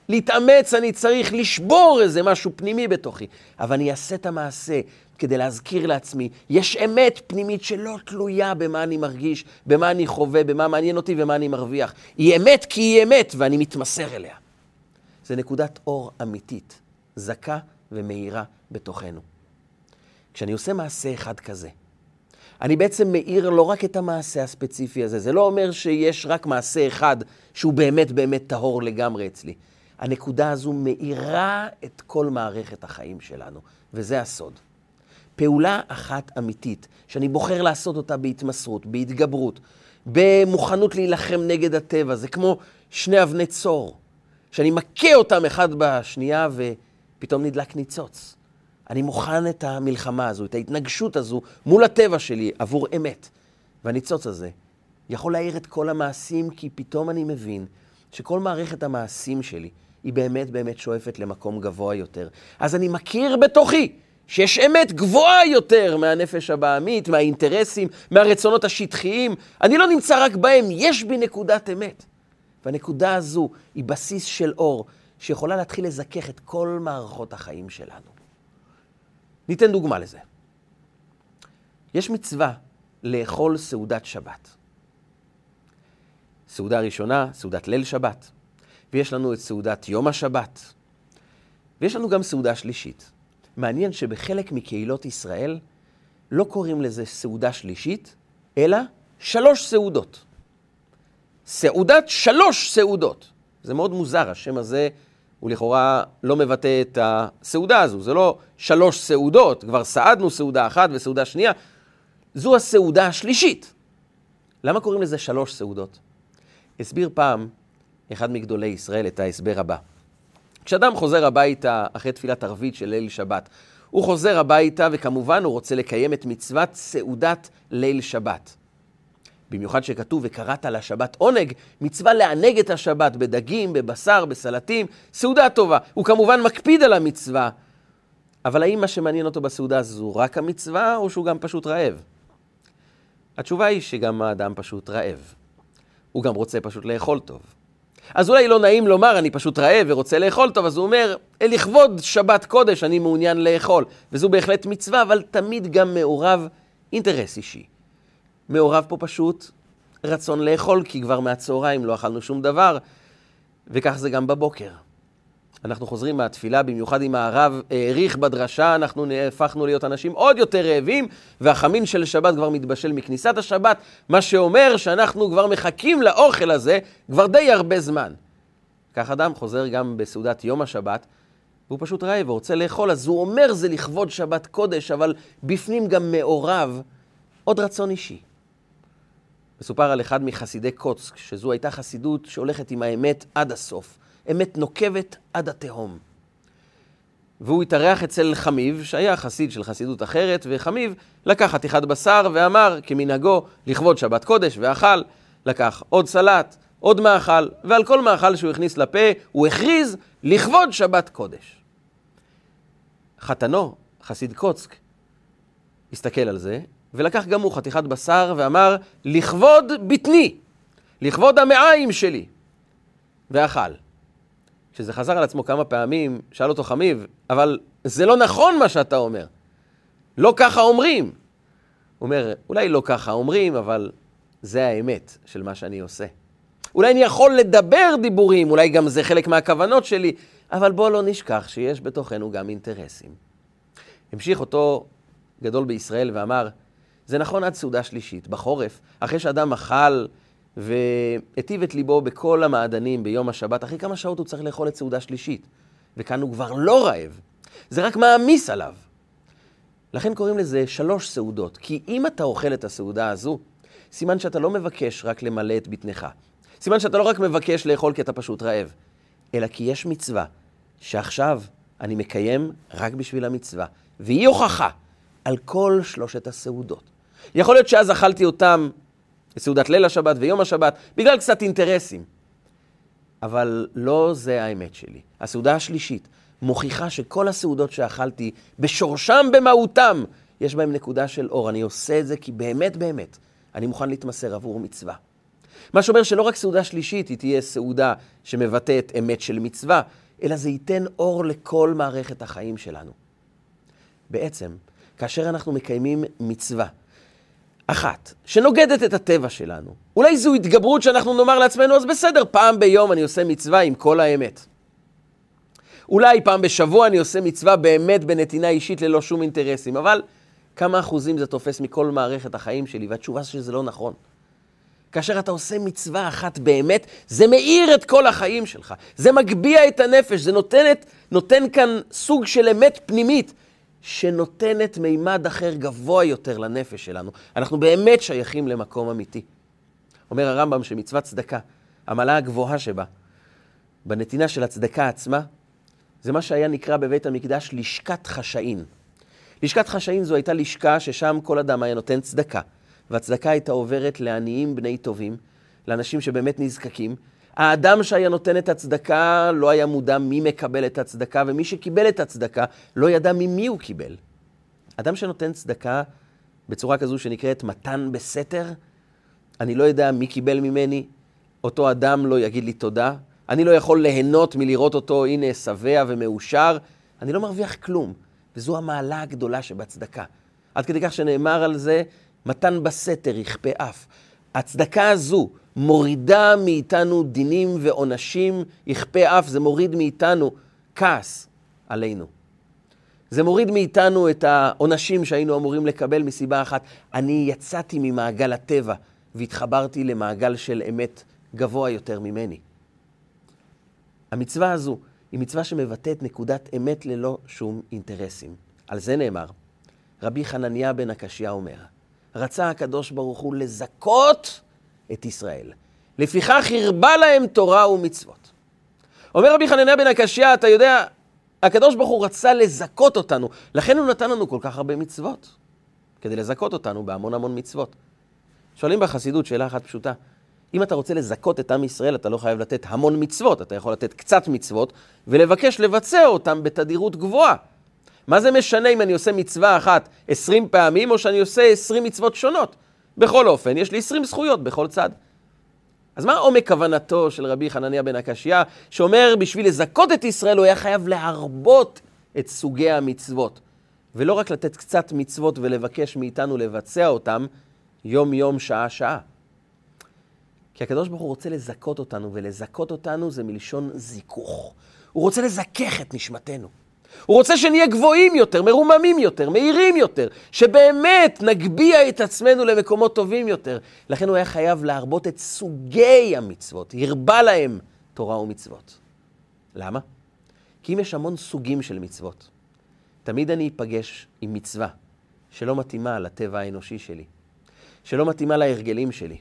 Speaker 1: להתאמץ, אני צריך לשבור איזה משהו פנימי בתוכי, אבל אני אעשה את המעשה כדי להזכיר לעצמי, יש אמת פנימית שלא תלויה במה אני מרגיש, במה אני חווה, במה מעניין אותי ומה אני מרוויח. היא אמת כי היא אמת, ואני מתמסר אליה. זה נקודת אור אמיתית, זכה ומאירה בתוכנו. כשאני עושה מעשה אחד כזה, אני בעצם מאיר לא רק את המעשה הספציפי הזה. זה לא אומר שיש רק מעשה אחד שהוא באמת באמת טהור לגמרי אצלי. הנקודה הזו מאירה את כל מערכת החיים שלנו, וזה הסוד. פעולה אחת אמיתית, שאני בוחר לעשות אותה בהתמסרות, בהתגברות, במוכנות להילחם נגד הטבע, זה כמו שני אבני צור, שאני מכה אותם אחד בשנייה ופתאום נדלק ניצוץ. אני מוכן את המלחמה הזו, את ההתנגשות הזו מול הטבע שלי עבור אמת. והניצוץ הזה יכול להעיר את כל המעשים, כי פתאום אני מבין שכל מערכת המעשים שלי היא באמת באמת שואפת למקום גבוה יותר. אז אני מכיר בתוכי שיש אמת גבוהה יותר מהנפש הבעמית, מהאינטרסים, מהרצונות השטחיים. אני לא נמצא רק בהם, יש בי נקודת אמת. והנקודה הזו היא בסיס של אור, שיכולה להתחיל לזכך את כל מערכות החיים שלנו. ניתן דוגמה לזה. יש מצווה לאכול סעודת שבת. סעודה ראשונה, סעודת ליל שבת, ויש לנו את סעודת יום השבת, ויש לנו גם סעודה שלישית. מעניין שבחלק מקהילות ישראל לא קוראים לזה סעודה שלישית, אלא שלוש סעודות. סעודת שלוש סעודות. זה מאוד מוזר, השם הזה הוא לכאורה לא מבטא את הסעודה הזו. זה לא שלוש סעודות, כבר סעדנו סעודה אחת וסעודה שנייה. זו הסעודה השלישית. למה קוראים לזה שלוש סעודות? הסביר פעם אחד מגדולי ישראל את ההסבר הבא. כשאדם חוזר הביתה אחרי תפילת ערבית של ליל שבת, הוא חוזר הביתה וכמובן הוא רוצה לקיים את מצוות סעודת ליל שבת. במיוחד שכתוב וקראת לשבת עונג, מצווה לענג את השבת בדגים, בבשר, בסלטים, סעודה טובה. הוא כמובן מקפיד על המצווה, אבל האם מה שמעניין אותו בסעודה זו רק המצווה, או שהוא גם פשוט רעב? התשובה היא שגם האדם פשוט רעב. הוא גם רוצה פשוט לאכול טוב. אז אולי לא נעים לומר, אני פשוט רעב ורוצה לאכול טוב, אז הוא אומר, לכבוד שבת קודש אני מעוניין לאכול. וזו בהחלט מצווה, אבל תמיד גם מעורב אינטרס אישי. מעורב פה פשוט רצון לאכול, כי כבר מהצהריים לא אכלנו שום דבר, וכך זה גם בבוקר. אנחנו חוזרים מהתפילה, במיוחד אם הרב העריך בדרשה, אנחנו נהפכנו להיות אנשים עוד יותר רעבים, והחמין של שבת כבר מתבשל מכניסת השבת, מה שאומר שאנחנו כבר מחכים לאוכל הזה כבר די הרבה זמן. כך אדם חוזר גם בסעודת יום השבת, והוא פשוט רעב ורוצה לאכול, אז הוא אומר זה לכבוד שבת קודש, אבל בפנים גם מעורב עוד רצון אישי. מסופר על אחד מחסידי קוצק, שזו הייתה חסידות שהולכת עם האמת עד הסוף. אמת נוקבת עד התהום. והוא התארח אצל חמיב, שהיה חסיד של חסידות אחרת, וחמיב לקח חתיכת בשר ואמר, כמנהגו, לכבוד שבת קודש, ואכל, לקח עוד סלט, עוד מאכל, ועל כל מאכל שהוא הכניס לפה, הוא הכריז, לכבוד שבת קודש. חתנו, חסיד קוצק, הסתכל על זה, ולקח גם הוא חתיכת בשר ואמר, לכבוד בטני. לכבוד המעיים שלי. ואכל. כשזה חזר על עצמו כמה פעמים, שאל אותו חמיב, אבל זה לא נכון מה שאתה אומר. לא ככה אומרים. הוא אומר, אולי לא ככה אומרים, אבל זה האמת של מה שאני עושה. אולי אני יכול לדבר דיבורים, אולי גם זה חלק מהכוונות שלי, אבל בוא לא נשכח שיש בתוכנו גם אינטרסים. המשיך אותו גדול בישראל ואמר, זה נכון עד סעודה שלישית. בחורף, אחרי שאדם אכל והטיב את ליבו בכל המעדנים ביום השבת, אחרי כמה שעות הוא צריך לאכול את סעודה שלישית. וכאן הוא כבר לא רעב. זה רק מעמיס עליו. לכן קוראים לזה שלוש סעודות. כי אם אתה אוכל את הסעודה הזו, סימן שאתה לא מבקש רק למלא את בטנך. סימן שאתה לא רק מבקש לאכול כי אתה פשוט רעב, אלא כי יש מצווה שעכשיו אני מקיים רק בשביל המצווה, והיא הוכחה על כל שלושת הסעודות. יכול להיות שאז אכלתי אותם בסעודת ליל השבת ויום השבת, בגלל קצת אינטרסים. אבל לא זה האמת שלי. הסעודה השלישית מוכיחה שכל הסעודות שאכלתי, בשורשם, במהותם, יש בהם נקודה של אור. אני עושה את זה כי באמת באמת אני מוכן להתמסר עבור מצווה. מה שאומר שלא רק סעודה שלישית היא תהיה סעודה שמבטאת אמת של מצווה, אלא זה ייתן אור לכל מערכת החיים שלנו. בעצם, כאשר אנחנו מקיימים מצווה אחת, שנוגדת את הטבע שלנו, אולי זו התגברות שאנחנו נאמר לעצמנו, אז בסדר, פעם ביום אני עושה מצווה עם כל האמת. אולי פעם בשבוע אני עושה מצווה באמת בנתינה אישית ללא שום אינטרסים, אבל כמה אחוזים זה תופס מכל מערכת החיים שלי? והתשובה שזה לא נכון. כאשר אתה עושה מצווה אחת באמת, זה מאיר את כל החיים שלך. זה מגביה את הנפש, זה נותנת, נותן כאן סוג של אמת פנימית, שנותנת מימד אחר גבוה יותר לנפש שלנו. אנחנו באמת שייכים למקום אמיתי. אומר הרמב"ם שמצוות צדקה, המעלה הגבוהה שבה, בנתינה של הצדקה עצמה, זה מה שהיה נקרא בבית המקדש לשכת חשאין. לשכת חשאין זו הייתה לשכה ששם כל אדם היה נותן צדקה. והצדקה הייתה עוברת לעניים בני טובים, לאנשים שבאמת נזקקים. האדם שהיה נותן את הצדקה לא היה מודע מי מקבל את הצדקה, ומי שקיבל את הצדקה לא ידע ממי הוא קיבל. אדם שנותן צדקה בצורה כזו שנקראת מתן בסתר, אני לא יודע מי קיבל ממני, אותו אדם לא יגיד לי תודה, אני לא יכול ליהנות מלראות אותו, הנה, שבע ומאושר, אני לא מרוויח כלום. וזו המעלה הגדולה שבצדקה. עד כדי כך שנאמר על זה, מתן בסתר יכפה אף. הצדקה הזו מורידה מאיתנו דינים ועונשים, יכפה אף, זה מוריד מאיתנו כעס עלינו. זה מוריד מאיתנו את העונשים שהיינו אמורים לקבל מסיבה אחת. אני יצאתי ממעגל הטבע והתחברתי למעגל של אמת גבוה יותר ממני. המצווה הזו היא מצווה שמבטאת נקודת אמת ללא שום אינטרסים. על זה נאמר, רבי חנניה בן הקשיא אומר, רצה הקדוש ברוך הוא לזכות את ישראל. לפיכך הרבה להם תורה ומצוות. אומר רבי חנניה בן הקשיא, אתה יודע, הקדוש ברוך הוא רצה לזכות אותנו, לכן הוא נתן לנו כל כך הרבה מצוות, כדי לזכות אותנו בהמון המון מצוות. שואלים בחסידות שאלה אחת פשוטה, אם אתה רוצה לזכות את עם ישראל, אתה לא חייב לתת המון מצוות, אתה יכול לתת קצת מצוות ולבקש לבצע אותם בתדירות גבוהה. מה זה משנה אם אני עושה מצווה אחת 20 פעמים, או שאני עושה 20 מצוות שונות? בכל אופן, יש לי 20 זכויות בכל צד. אז מה עומק כוונתו של רבי חנניה בן הקשיא, שאומר בשביל לזכות את ישראל הוא היה חייב להרבות את סוגי המצוות, ולא רק לתת קצת מצוות ולבקש מאיתנו לבצע אותם יום-יום, שעה-שעה. כי הקדוש ברוך הוא רוצה לזכות אותנו, ולזכות אותנו זה מלשון זיכוך. הוא רוצה לזכך את נשמתנו. הוא רוצה שנהיה גבוהים יותר, מרוממים יותר, מהירים יותר, שבאמת נגביה את עצמנו למקומות טובים יותר. לכן הוא היה חייב להרבות את סוגי המצוות, הרבה להם תורה ומצוות. למה? כי אם יש המון סוגים של מצוות, תמיד אני אפגש עם מצווה שלא מתאימה לטבע האנושי שלי, שלא מתאימה להרגלים שלי.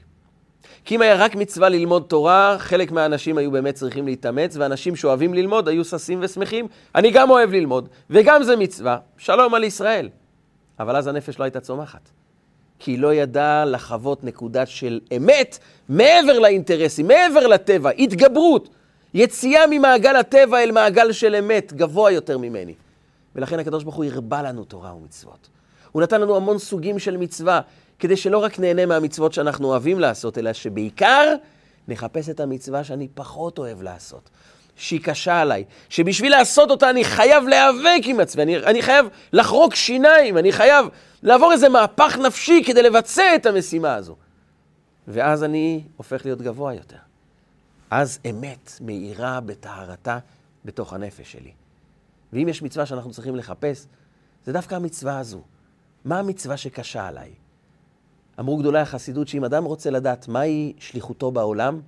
Speaker 1: כי אם היה רק מצווה ללמוד תורה, חלק מהאנשים היו באמת צריכים להתאמץ, ואנשים שאוהבים ללמוד היו ששים ושמחים. אני גם אוהב ללמוד, וגם זה מצווה, שלום על ישראל. אבל אז הנפש לא הייתה צומחת. כי היא לא ידעה לחוות נקודה של אמת מעבר לאינטרסים, מעבר לטבע, התגברות, יציאה ממעגל הטבע אל מעגל של אמת, גבוה יותר ממני. ולכן הקדוש ברוך הוא הרבה לנו תורה ומצוות. הוא נתן לנו המון סוגים של מצווה. כדי שלא רק נהנה מהמצוות שאנחנו אוהבים לעשות, אלא שבעיקר נחפש את המצווה שאני פחות אוהב לעשות, שהיא קשה עליי, שבשביל לעשות אותה אני חייב להיאבק עם עצמי, אני, אני חייב לחרוק שיניים, אני חייב לעבור איזה מהפך נפשי כדי לבצע את המשימה הזו. ואז אני הופך להיות גבוה יותר. אז אמת מאירה בטהרתה בתוך הנפש שלי. ואם יש מצווה שאנחנו צריכים לחפש, זה דווקא המצווה הזו. מה המצווה שקשה עליי? אמרו גדולי החסידות שאם אדם רוצה לדעת מהי שליחותו בעולם,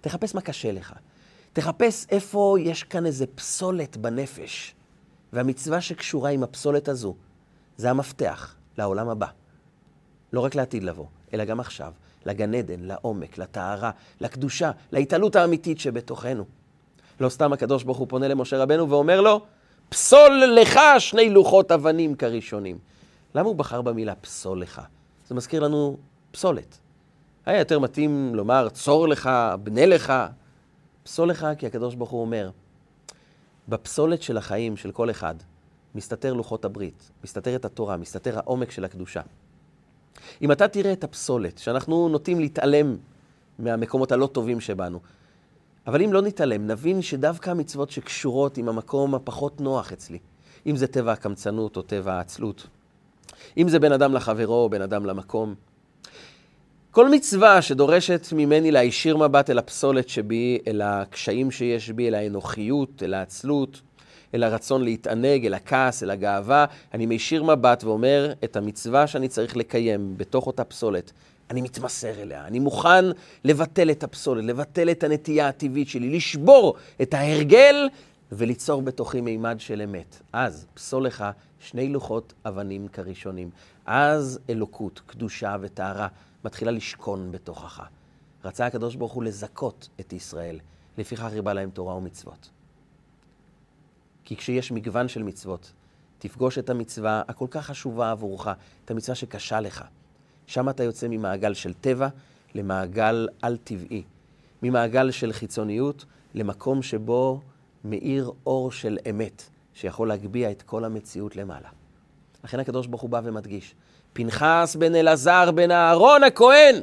Speaker 1: תחפש מה קשה לך. תחפש איפה יש כאן איזה פסולת בנפש. והמצווה שקשורה עם הפסולת הזו, זה המפתח לעולם הבא. לא רק לעתיד לבוא, אלא גם עכשיו. לגן עדן, לעומק, לטהרה, לקדושה, להתעלות האמיתית שבתוכנו. לא סתם הקדוש ברוך הוא פונה למשה רבנו ואומר לו, פסול לך שני לוחות אבנים כראשונים. למה הוא בחר במילה פסול לך? זה מזכיר לנו פסולת. היה יותר מתאים לומר צור לך, בנה לך. פסול לך כי הקדוש ברוך הוא אומר, בפסולת של החיים של כל אחד מסתתר לוחות הברית, מסתתרת התורה, מסתתר העומק של הקדושה. אם אתה תראה את הפסולת, שאנחנו נוטים להתעלם מהמקומות הלא טובים שבנו, אבל אם לא נתעלם, נבין שדווקא המצוות שקשורות עם המקום הפחות נוח אצלי, אם זה טבע הקמצנות או טבע העצלות, אם זה בין אדם לחברו או בין אדם למקום, כל מצווה שדורשת ממני להישיר מבט אל הפסולת שבי, אל הקשיים שיש בי, אל האנוכיות, אל העצלות, אל הרצון להתענג, אל הכעס, אל הגאווה, אני מישיר מבט ואומר את המצווה שאני צריך לקיים בתוך אותה פסולת. אני מתמסר אליה, אני מוכן לבטל את הפסולת, לבטל את הנטייה הטבעית שלי, לשבור את ההרגל וליצור בתוכי מימד של אמת. אז פסול לך שני לוחות אבנים כראשונים. אז אלוקות, קדושה וטהרה מתחילה לשכון בתוכך. רצה הקדוש ברוך הוא לזכות את ישראל, לפיכך ריבה להם תורה ומצוות. כי כשיש מגוון של מצוות, תפגוש את המצווה הכל כך חשובה עבורך, את המצווה שקשה לך. שם אתה יוצא ממעגל של טבע למעגל על-טבעי, ממעגל של חיצוניות למקום שבו מאיר אור של אמת, שיכול להגביה את כל המציאות למעלה. לכן הקדוש ברוך הוא בא ומדגיש, פנחס בן אלעזר בן אהרון הכהן,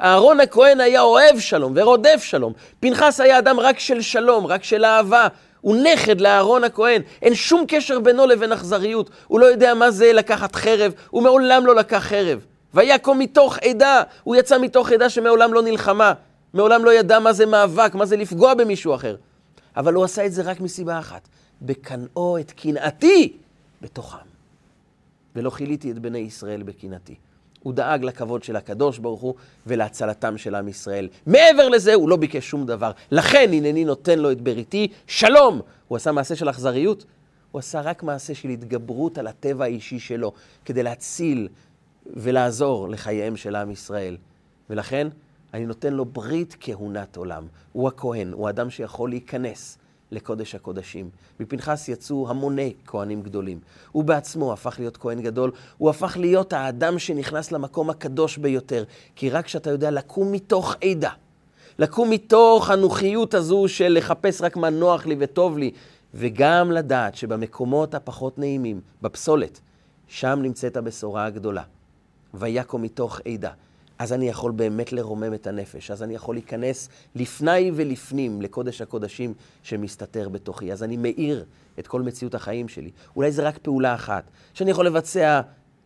Speaker 1: אהרון הכהן היה אוהב שלום ורודף שלום. פנחס היה אדם רק של שלום, רק של אהבה, הוא נכד לאהרון הכהן, אין שום קשר בינו לבין אכזריות. הוא לא יודע מה זה לקחת חרב, הוא מעולם לא לקח חרב. ויקום מתוך עדה, הוא יצא מתוך עדה שמעולם לא נלחמה, מעולם לא ידע מה זה מאבק, מה זה לפגוע במישהו אחר. אבל הוא עשה את זה רק מסיבה אחת, בקנאו את קנאתי בתוכם. ולא כיליתי את בני ישראל בקנאתי. הוא דאג לכבוד של הקדוש ברוך הוא ולהצלתם של עם ישראל. מעבר לזה, הוא לא ביקש שום דבר. לכן הנני נותן לו את בריתי, שלום! הוא עשה מעשה של אכזריות? הוא עשה רק מעשה של התגברות על הטבע האישי שלו, כדי להציל ולעזור לחייהם של עם ישראל. ולכן, אני נותן לו ברית כהונת עולם. הוא הכהן, הוא אדם שיכול להיכנס לקודש הקודשים. מפנחס יצאו המוני כהנים גדולים. הוא בעצמו הפך להיות כהן גדול, הוא הפך להיות האדם שנכנס למקום הקדוש ביותר. כי רק כשאתה יודע לקום מתוך עדה, לקום מתוך הנוחיות הזו של לחפש רק מה נוח לי וטוב לי, וגם לדעת שבמקומות הפחות נעימים, בפסולת, שם נמצאת הבשורה הגדולה. ויקום מתוך עדה. אז אני יכול באמת לרומם את הנפש, אז אני יכול להיכנס לפני ולפנים לקודש הקודשים שמסתתר בתוכי. אז אני מאיר את כל מציאות החיים שלי. אולי זה רק פעולה אחת, שאני יכול לבצע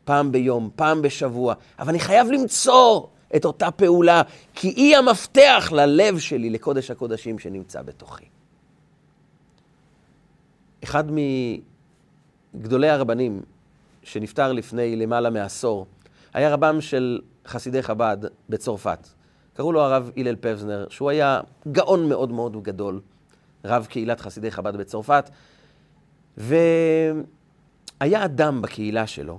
Speaker 1: פעם ביום, פעם בשבוע, אבל אני חייב למצוא את אותה פעולה, כי היא המפתח ללב שלי, לקודש הקודשים שנמצא בתוכי. אחד מגדולי הרבנים, שנפטר לפני למעלה מעשור, היה רבם של חסידי חב"ד בצרפת. קראו לו הרב הלל פבזנר, שהוא היה גאון מאוד מאוד גדול, רב קהילת חסידי חב"ד בצרפת, והיה אדם בקהילה שלו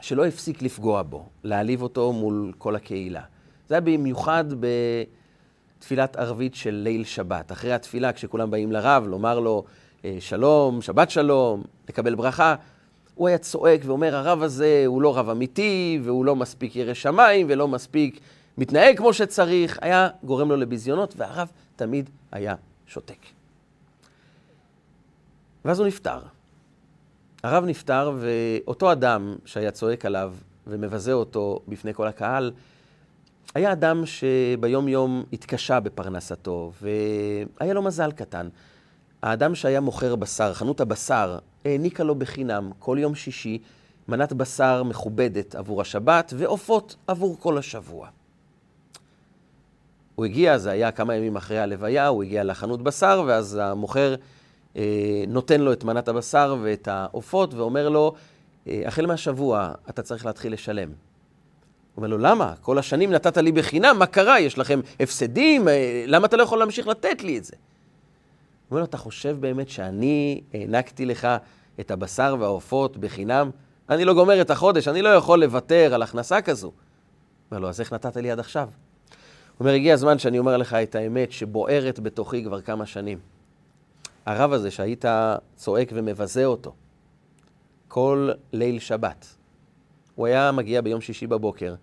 Speaker 1: שלא הפסיק לפגוע בו, להעליב אותו מול כל הקהילה. זה היה במיוחד בתפילת ערבית של ליל שבת. אחרי התפילה, כשכולם באים לרב, לומר לו אה, שלום, שבת שלום, לקבל ברכה, הוא היה צועק ואומר, הרב הזה הוא לא רב אמיתי, והוא לא מספיק ירא שמיים, ולא מספיק מתנהג כמו שצריך, היה גורם לו לביזיונות, והרב תמיד היה שותק. ואז הוא נפטר. הרב נפטר, ואותו אדם שהיה צועק עליו ומבזה אותו בפני כל הקהל, היה אדם שביום יום התקשה בפרנסתו, והיה לו מזל קטן. האדם שהיה מוכר בשר, חנות הבשר, העניקה לו בחינם כל יום שישי מנת בשר מכובדת עבור השבת ועופות עבור כל השבוע. הוא הגיע, זה היה כמה ימים אחרי הלוויה, הוא הגיע לחנות בשר, ואז המוכר אה, נותן לו את מנת הבשר ואת העופות, ואומר לו, אה, החל מהשבוע אתה צריך להתחיל לשלם. הוא אומר לו, למה? כל השנים נתת לי בחינם, מה קרה? יש לכם הפסדים? אה, למה אתה לא יכול להמשיך לתת לי את זה? אומר לו, אתה חושב באמת שאני הענקתי לך את הבשר והעופות בחינם? אני לא גומר את החודש, אני לא יכול לוותר על הכנסה כזו. אומר לו, אז איך נתת לי עד עכשיו? הוא אומר, הגיע הזמן שאני אומר לך את האמת שבוערת בתוכי כבר כמה שנים. הרב הזה שהיית צועק ומבזה אותו כל ליל שבת, הוא היה מגיע ביום שישי בבוקר,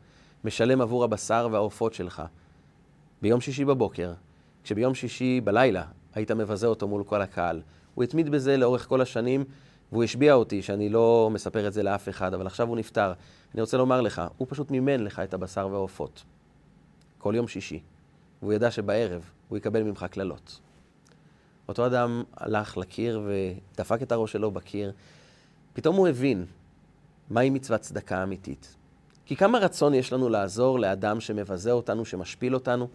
Speaker 1: משלם עבור הבשר והעופות שלך. ביום שישי בבוקר, כשביום שישי בלילה היית מבזה אותו מול כל הקהל. הוא התמיד בזה לאורך כל השנים, והוא השביע אותי שאני לא מספר את זה לאף אחד, אבל עכשיו הוא נפטר. אני רוצה לומר לך, הוא פשוט מימן לך את הבשר והעופות. כל יום שישי. והוא ידע שבערב הוא יקבל ממך קללות. אותו אדם הלך לקיר ודפק את הראש שלו בקיר. פתאום הוא הבין מהי מצוות צדקה אמיתית. כי כמה רצון יש לנו לעזור לאדם שמבזה אותנו, שמשפיל אותנו,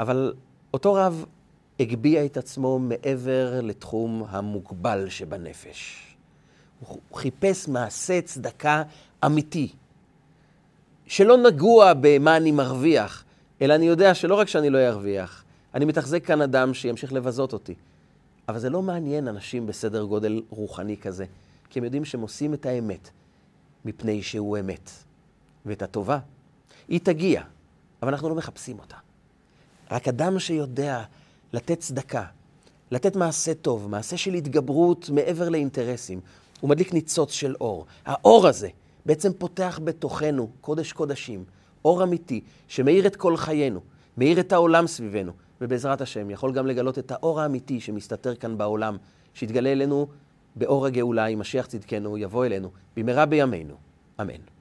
Speaker 1: אבל אותו רב הגביה את עצמו מעבר לתחום המוגבל שבנפש. הוא חיפש מעשה צדקה אמיתי, שלא נגוע במה אני מרוויח, אלא אני יודע שלא רק שאני לא ארוויח, אני מתחזק כאן אדם שימשיך לבזות אותי. אבל זה לא מעניין אנשים בסדר גודל רוחני כזה, כי הם יודעים שהם עושים את האמת מפני שהוא אמת. ואת הטובה, היא תגיע, אבל אנחנו לא מחפשים אותה. רק אדם שיודע לתת צדקה, לתת מעשה טוב, מעשה של התגברות מעבר לאינטרסים, הוא מדליק ניצוץ של אור. האור הזה בעצם פותח בתוכנו קודש קודשים, אור אמיתי, שמאיר את כל חיינו, מאיר את העולם סביבנו, ובעזרת השם יכול גם לגלות את האור האמיתי שמסתתר כאן בעולם, שיתגלה אלינו באור הגאולה, אם משיח צדקנו יבוא אלינו, במהרה בימינו. אמן.